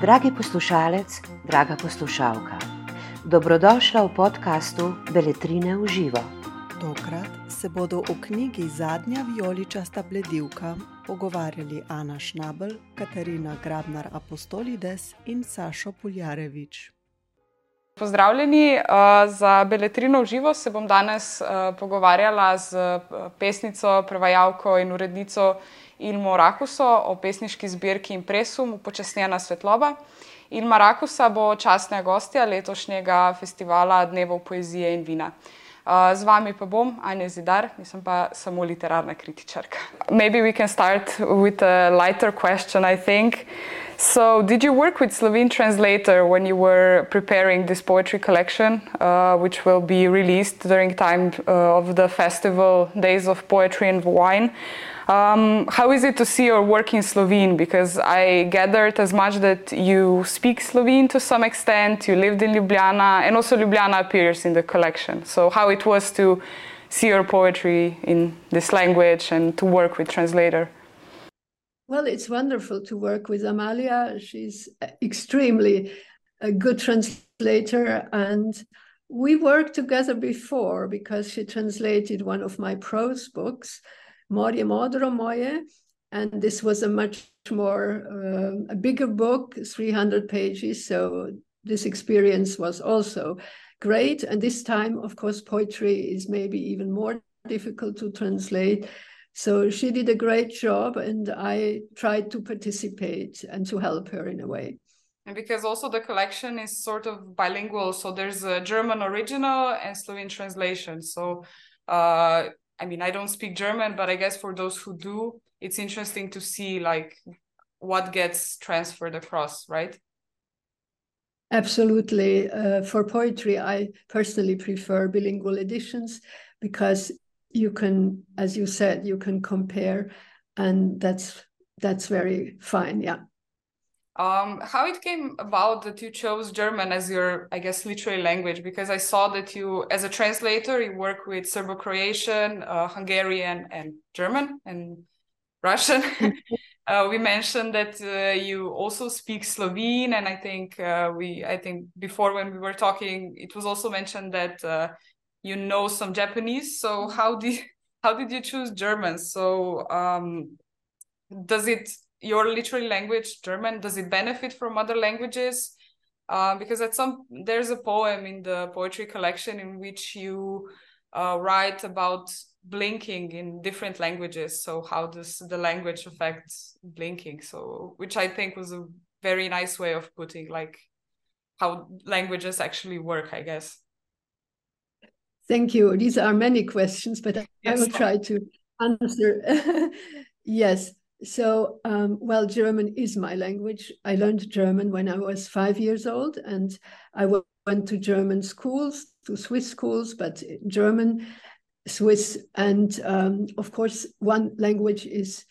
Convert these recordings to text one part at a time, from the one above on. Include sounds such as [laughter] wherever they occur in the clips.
Dragi poslušalec, draga poslušalka, dobrodošla v podkastu Beletrine v živo. Tokrat se bodo o knjigi Zadnja vijoličasta bledilka pogovarjali Ana Šnabel, Katarina Grabnar Apostolides in Sašo Puljarevič. Pozdravljeni, uh, za Beletrino v živo se bom danes uh, pogovarjala z uh, pesnico, prevajalko in urednico Ilmo Rakuso o pesniški zbirki Impresum, upočasnjena svetloba. Ilma Rakusa bo častna gostja letošnjega festivala Dnevov poezije in vina. Uh, z vami pa bom Anja Zidar, nisem pa samo literarna kritičarka. Maybe we can start with a lighter question, I think. So, did you work with Slovene translator when you were preparing this poetry collection, uh, which will be released during time uh, of the festival Days of Poetry and Wine? Um, how is it to see your work in Slovene? Because I gathered as much that you speak Slovene to some extent, you lived in Ljubljana, and also Ljubljana appears in the collection. So, how it was to see your poetry in this language and to work with translator? Well, it's wonderful to work with Amalia. She's extremely a good translator. And we worked together before because she translated one of my prose books, Morje Modro Moje. And this was a much more, uh, a bigger book, 300 pages. So this experience was also great. And this time, of course, poetry is maybe even more difficult to translate. So she did a great job, and I tried to participate and to help her in a way. And because also the collection is sort of bilingual, so there's a German original and Slovene translation. So, uh, I mean, I don't speak German, but I guess for those who do, it's interesting to see like what gets transferred across, right? Absolutely. Uh, for poetry, I personally prefer bilingual editions because you can as you said you can compare and that's that's very fine yeah um, how it came about that you chose German as your, I guess, literary language? Because I saw that you, as a translator, you work with Serbo-Croatian, uh, Hungarian, and German and [laughs] Russian. [laughs] uh, we mentioned that uh, you also speak Slovene, and I think uh, we, I think before when we were talking, it was also mentioned that uh, you know some Japanese. So how did [laughs] how did you choose German? So um, does it your literary language German does it benefit from other languages? Uh, because at some there's a poem in the poetry collection in which you uh, write about blinking in different languages. So how does the language affect blinking? So which I think was a very nice way of putting like how languages actually work, I guess. Thank you. These are many questions, but yes. I will try to answer. [laughs] yes. So, um, well, German is my language. I learned German when I was five years old, and I went to German schools, to Swiss schools, but German, Swiss, and um, of course, one language is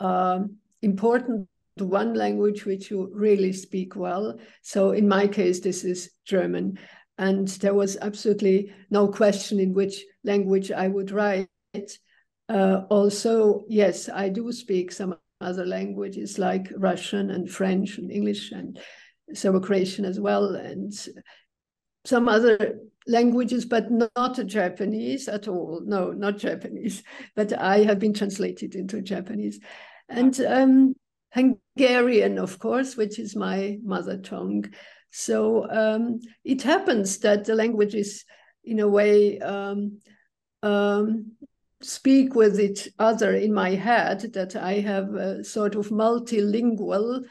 uh, important. One language which you really speak well. So, in my case, this is German and there was absolutely no question in which language I would write. Uh, also, yes, I do speak some other languages like Russian and French and English and Serbo-Croatian as well, and some other languages, but not Japanese at all. No, not Japanese. [laughs] But I have been translated into Japanese, and um, Hungarian, of course, which is my mother tongue. So um, it happens that the languages, in a way, um, um, speak with each other in my head, that I have a sort of multilingual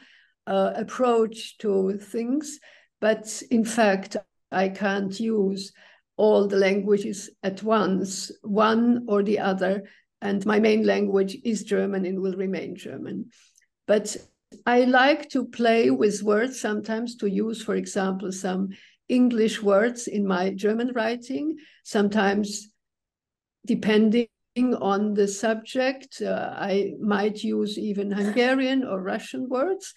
uh, approach to things. But in fact, I can't use all the languages at once, one or the other. And my main language is German and will remain German. But I like to play with words sometimes to use, for example, some English words in my German writing, sometimes depending on the subject, uh, I might use even Hungarian or Russian words.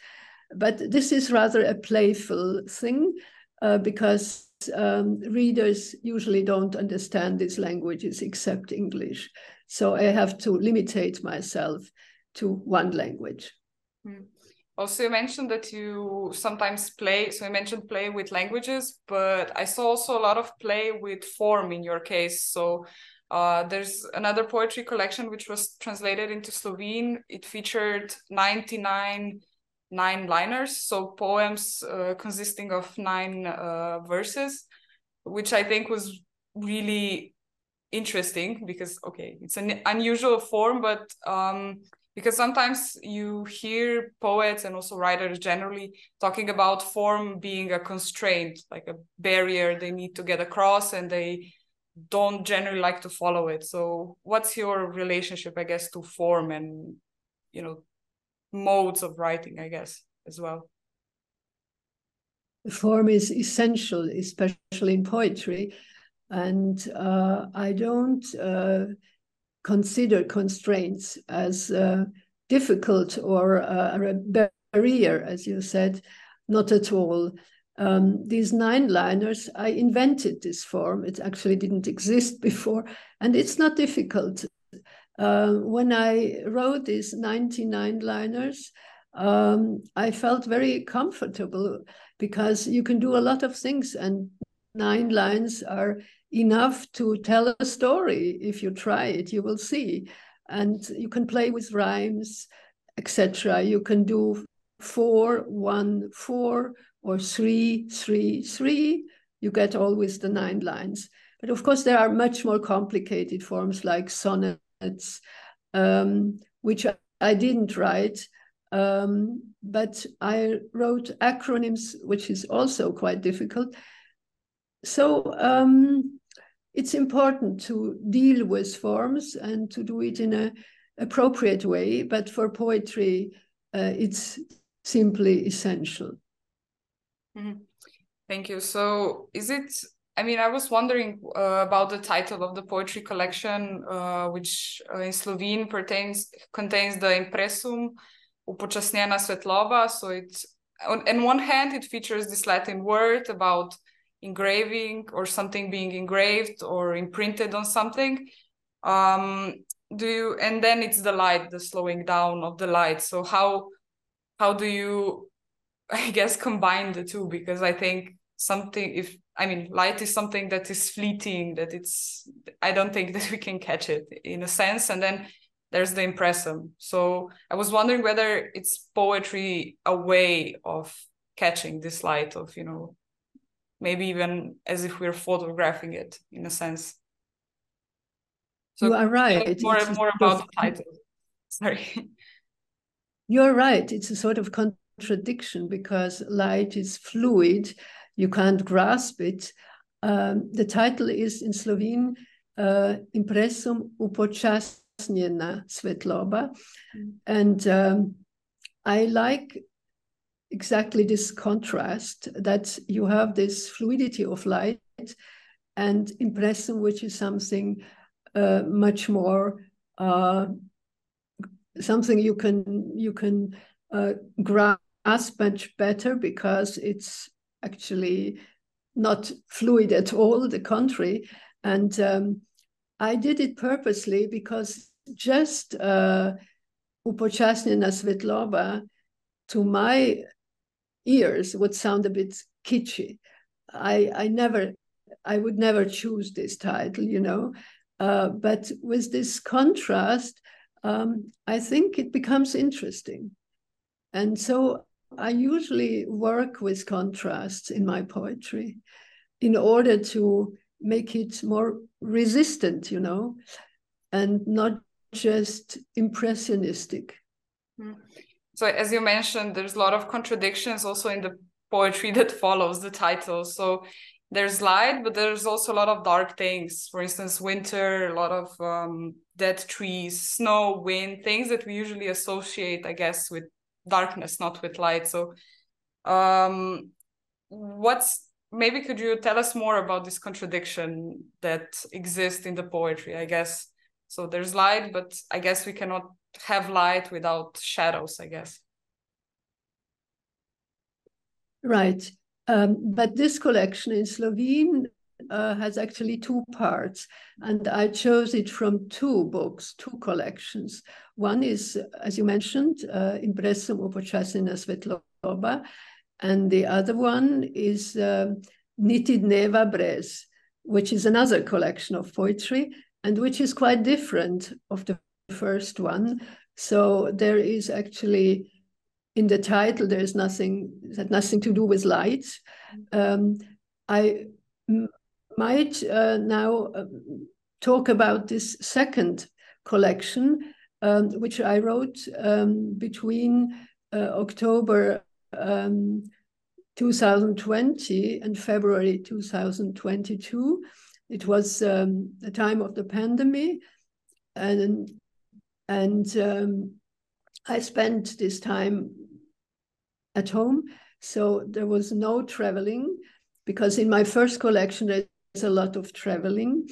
But this is rather a playful thing uh, because um, readers usually don't understand these languages except English. So I have to limitate myself to one language. Mm. Also, you mentioned that you sometimes play. So you mentioned play with languages, but I saw also a lot of play with form in your case. So uh, there's another poetry collection which was translated into Slovene. It featured 99 nine liners, so poems uh, consisting of nine uh, verses, which I think was really interesting because okay, it's an unusual form, but um, because sometimes you hear poets and also writers generally talking about form being a constraint like a barrier they need to get across and they don't generally like to follow it. So what's your relationship i guess to form and you know modes of writing i guess as well? The form is essential especially in poetry. And uh, i don't uh, consider constraints as uh, difficult or uh, a barrier, as you said, not at all. Um, these nine liners, I invented this form. It actually didn't exist [laughs] before, and it's not difficult. Uh, when I wrote these 99 liners, um, I felt very comfortable because you can do a lot of things, and nine lines are enough to tell a story. If you try it, you will see. And you can play with rhymes, etc. You can do four, one, four, or three, three, three. You get always the nine lines. But of course, there are much more complicated forms like sonnets, um, which I didn't write. Um, but I wrote acronyms, which is also quite difficult. So um, it's important to deal with forms and to do it in a appropriate way. But for poetry, uh, it's simply essential. Mm-hmm. Thank you. So, is it? I mean, I was wondering uh, about the title of the poetry collection, uh, which uh, in Slovene pertains contains the impressum upočasnjena svetloba. So it's on, on one hand, it features this Latin word about engraving or something being engraved or imprinted on something um do you and then it's the light the slowing down of the light so how how do you [laughs] i guess combine the two because i think something if i mean light is something that is fleeting that it's i don't think [laughs] that we can catch it in a sense and then there's the impressum so i was wondering whether it's poetry a way of catching this light of you know maybe even as if we're photographing it in a sense. So you are right. More and more about the title. [laughs] Sorry. You're right. It's a sort of contradiction because light is fluid. You can't grasp it. Um, the title is in Slovene uh, Impressum upočasnjena svetloba. And um, I like exactly this contrast that you have this fluidity of light and impressum, which is something uh, much more uh, something you can you can uh, grasp much better because it's actually not fluid at all. The country. and um, I did it purposely because just uh, Svetloba, to my ears would sound a bit kitschy. I I never I would never choose this title, you know. Uh, but with this contrast, um, I think it becomes interesting. And so I usually work with contrasts in my poetry in order to make it more resistant, you know, and not just impressionistic. Mm so as you mentioned there's a lot of contradictions also in the poetry that follows the title. So there's light but there's also a lot of dark things. For instance winter a lot of um, dead trees snow wind things that we usually associate i guess with darkness not with light so um what's maybe could you tell us more about this contradiction that exists in the poetry i guess so there's light but i guess we cannot have light without shadows, I guess. Right. Um, but this collection in Slovene uh, has actually two parts, and I chose it from two books, two collections. One is, as you mentioned, uh, Impressum Upočasnjena Svetloba, and the other one is uh, Niti dneva brez, which is another collection of poetry, and which is quite different of the first one. So there is actually in the title there is nothing that nothing to do with light. Um, I might uh, now uh, talk about this second collection, um, which I wrote um, between uh, October um, 2020 and February 2022. It was um, the time of the pandemic, and and um, I spent this time at home, so there was no traveling because in my first collection a lot of traveling,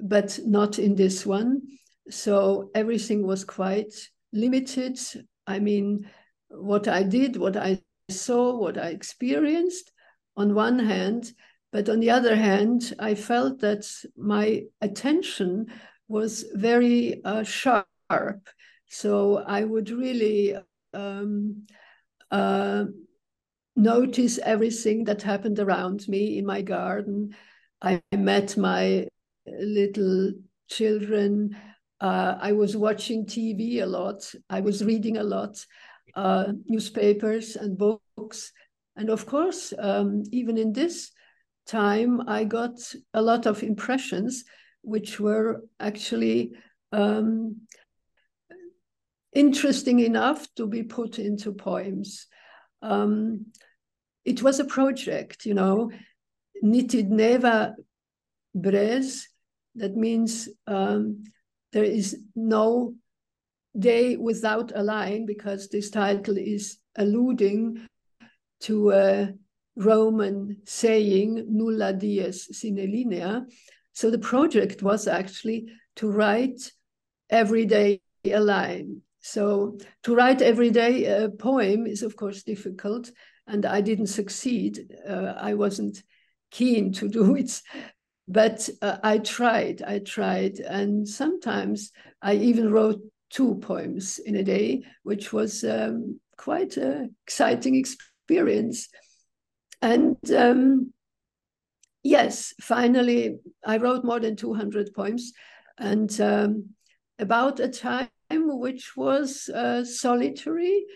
but not in this one. So everything was quite limited. I mean, what I did, what I saw, what I experienced on one hand, but on the other hand, I felt that my attention was very uh, sharp. So I would really um, uh, notice everything that happened around me in my garden. I met my little children. Uh, I was watching TV a lot. I was reading a lot, uh, newspapers and books. And of course, um, even in this time, I got a lot of impressions, which were actually um, interesting enough to be put into poems. Um, it was a project, you know, Niti dneva brez. That means um, there is no day without a line because this title is alluding to a Roman saying nulla dies sine linea. So the project was actually to write every day a line. So to write every day a poem is of course difficult and I didn't succeed. Uh, I wasn't keen to do it, but uh, I tried. I tried, and sometimes I even wrote two poems in a day, which was um, quite an exciting experience. And um, yes, finally, I wrote more than 200 poems, and um, about a time which was uh, solitary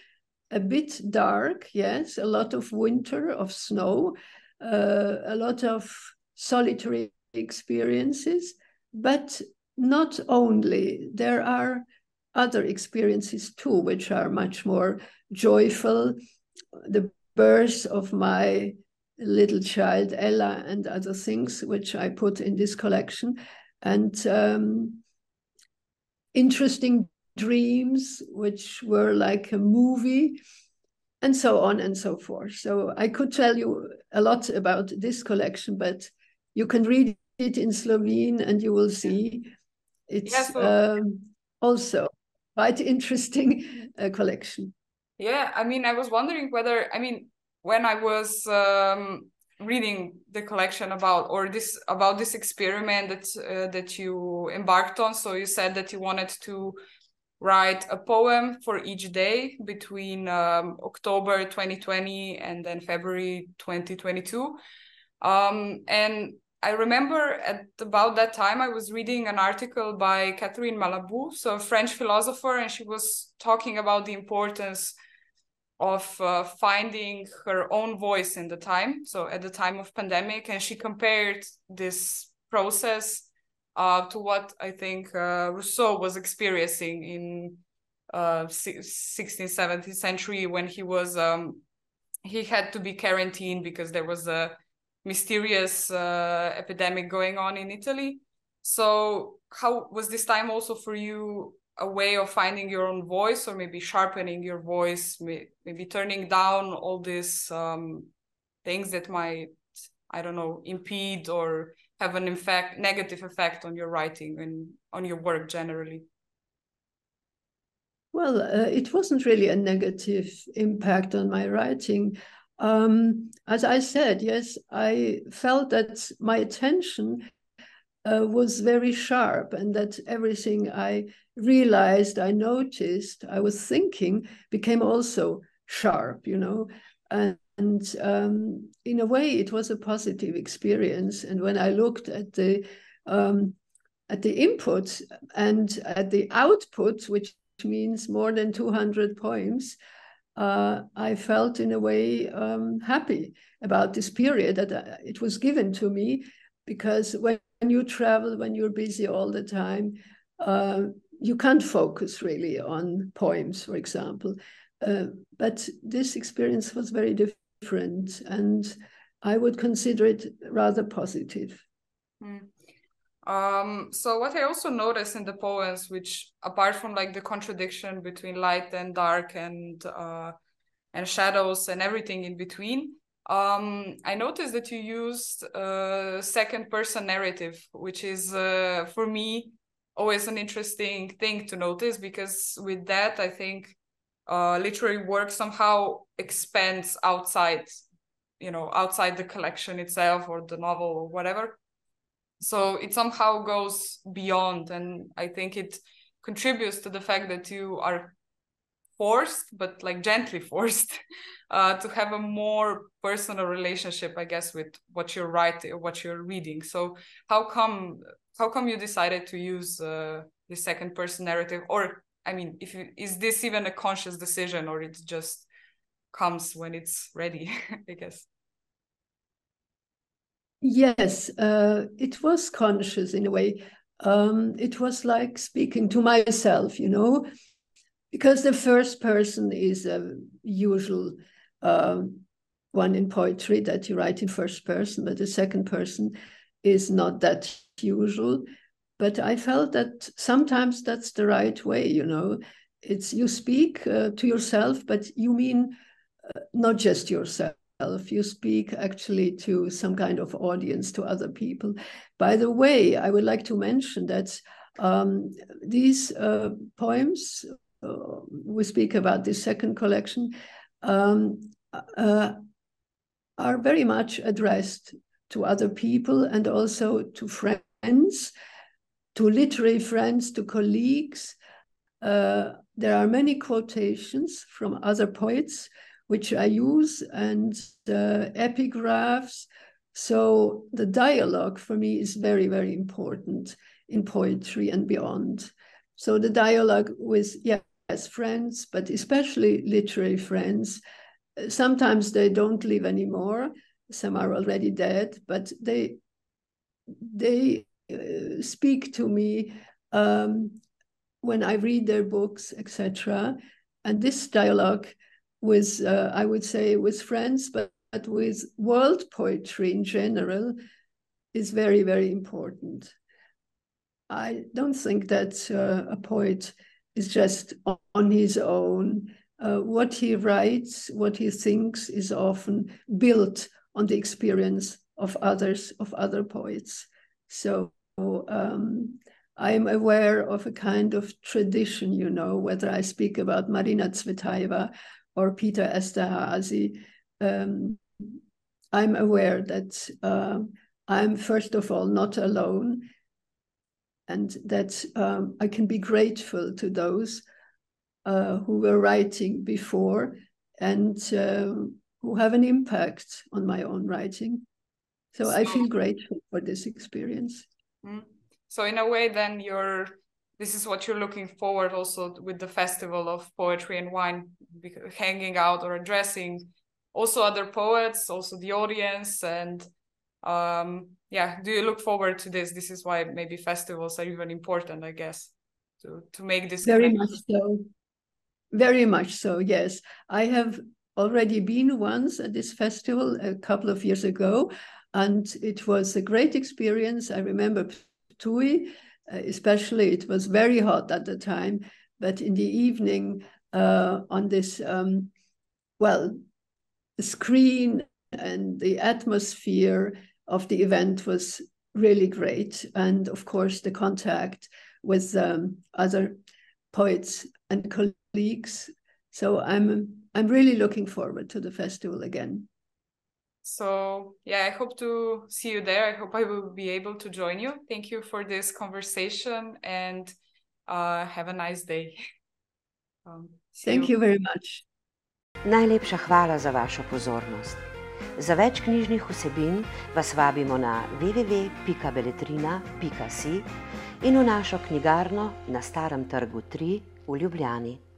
a bit dark, yes, a lot of winter, of snow, uh, a lot of solitary experiences, but not only. There are other experiences too, which are much more joyful. The birth of my little child Ella and other things, which I put in this collection, and um, interesting dreams, which were like a movie, and so on and so forth. So I could tell you a lot about this collection, but you can read it in Slovene and you will see it's yeah, so um, also quite [laughs] interesting uh, collection. Yeah, I mean, I was wondering whether, I mean, when I was um, reading the collection about or this about this experiment that uh, that you embarked on, so you said that you wanted to write a poem for each day between um, October 2020 and then February 2022. Um, and I remember at about that time I was reading an article by Catherine Malabou, so a French philosopher, and she was talking about the importance of uh, finding her own voice in the time. So at the time of pandemic, and she compared this process uh, to what I think uh, Rousseau was experiencing in uh, 16th, 17th century when he was um, he had to be quarantined because there was a mysterious uh, epidemic going on in Italy. So how was this time also for you a way of finding your own voice or maybe sharpening your voice, maybe turning down all these um, things that might, I don't know, impede or have an effect negative effect on your writing and on your work generally well uh, it wasn't really a negative impact on my writing um, as I said, yes, I felt that my attention uh, was very sharp and that everything I realized, I noticed, I was thinking became also sharp, you know. And, and um, in a way, it was a positive experience. And when I looked at the um, at the input and at the output, which means more than 200 poems, uh, I felt in a way um, happy about this period that uh, it was given to me because when you travel, when you're busy all the time, uh, you can't focus really on poems, for example. Uh, but this experience was very different, and I would consider it rather positive. Mm. Um, so what I also noticed in the poems, which apart from like the contradiction between light and dark and uh, and shadows and everything in between, um, I noticed that you used a uh, second person narrative, which is uh, for me always an interesting thing to notice because with that I think uh, literary work somehow expands outside, you know, outside the collection itself or the novel or whatever. So it somehow goes beyond and i think it contributes to the fact that you are forced but like gently [laughs] forced uh, to have a more personal relationship i guess with what you're writing what you're reading. So how come how come you decided to use uh, the second person narrative? Or i mean if you, is this even a conscious decision or it just comes when it's ready [laughs] i guess Yes, uh, it was conscious in a way. Um, it was like speaking to myself, you know, because the first person is a usual uh, one in poetry that you write in first person, but the second person is not that usual. But I felt that sometimes that's the right way, you know. It's you speak uh, to yourself, but you mean uh, not just yourself you speak actually to some kind of audience, to other people. By the way, I would like to mention that um, these uh, poems, uh, we speak about this second collection, um, uh, are very much addressed to other people and also to friends, to literary friends, to colleagues. Uh, there are many quotations from other poets which I use, and the epigraphs. So the dialogue for me is very, very important in poetry and beyond. So the dialogue with, yes, friends, but especially literary friends. Sometimes they don't live anymore. Some are already dead, but they they uh, speak to me um, when I read their books, etc. And this dialogue with, uh, I would say, with friends, but, but with world poetry in general is very, very important. I don't think that uh, a poet is just on his own. Uh, what he writes, what he thinks is often built on the experience of others, of other poets. So um, I am aware of a kind of tradition, you know, whether I speak about Marina Tsvetaeva or Peter Esterhazy, um, I'm aware that uh, I'm first of all not alone, and that um, I can be grateful to those uh, who were writing before and uh, who have an impact on my own writing. So, so I feel grateful for this experience. Mm. So in a way, then you're this is what you're looking forward also with the festival of poetry and wine hanging out or addressing also other poets also the audience and um yeah do you look forward to this this is why maybe festivals are even important i guess to to make this very connection. much so very much so yes i have already been once at this festival a couple of years ago and it was a great experience. I remember Ptuj uh, especially it was very hot at the time but in the evening uh, on this um, well the screen and the atmosphere of the event was really great. And of course the contact with um, other poets and colleagues. So i'm I'm really looking forward to the festival again. So, yeah, I hope to see you there. I hope I will be able to join you. Thank you for this conversation and uh, have a nice day. [laughs] Um, Thank you. you very much. Najlepša hvala za vašo pozornost. Za več knjižnih vsebin vas vabimo na www.beletrina.si in v našo knjigarno na Starem trgu 3 v Ljubljani.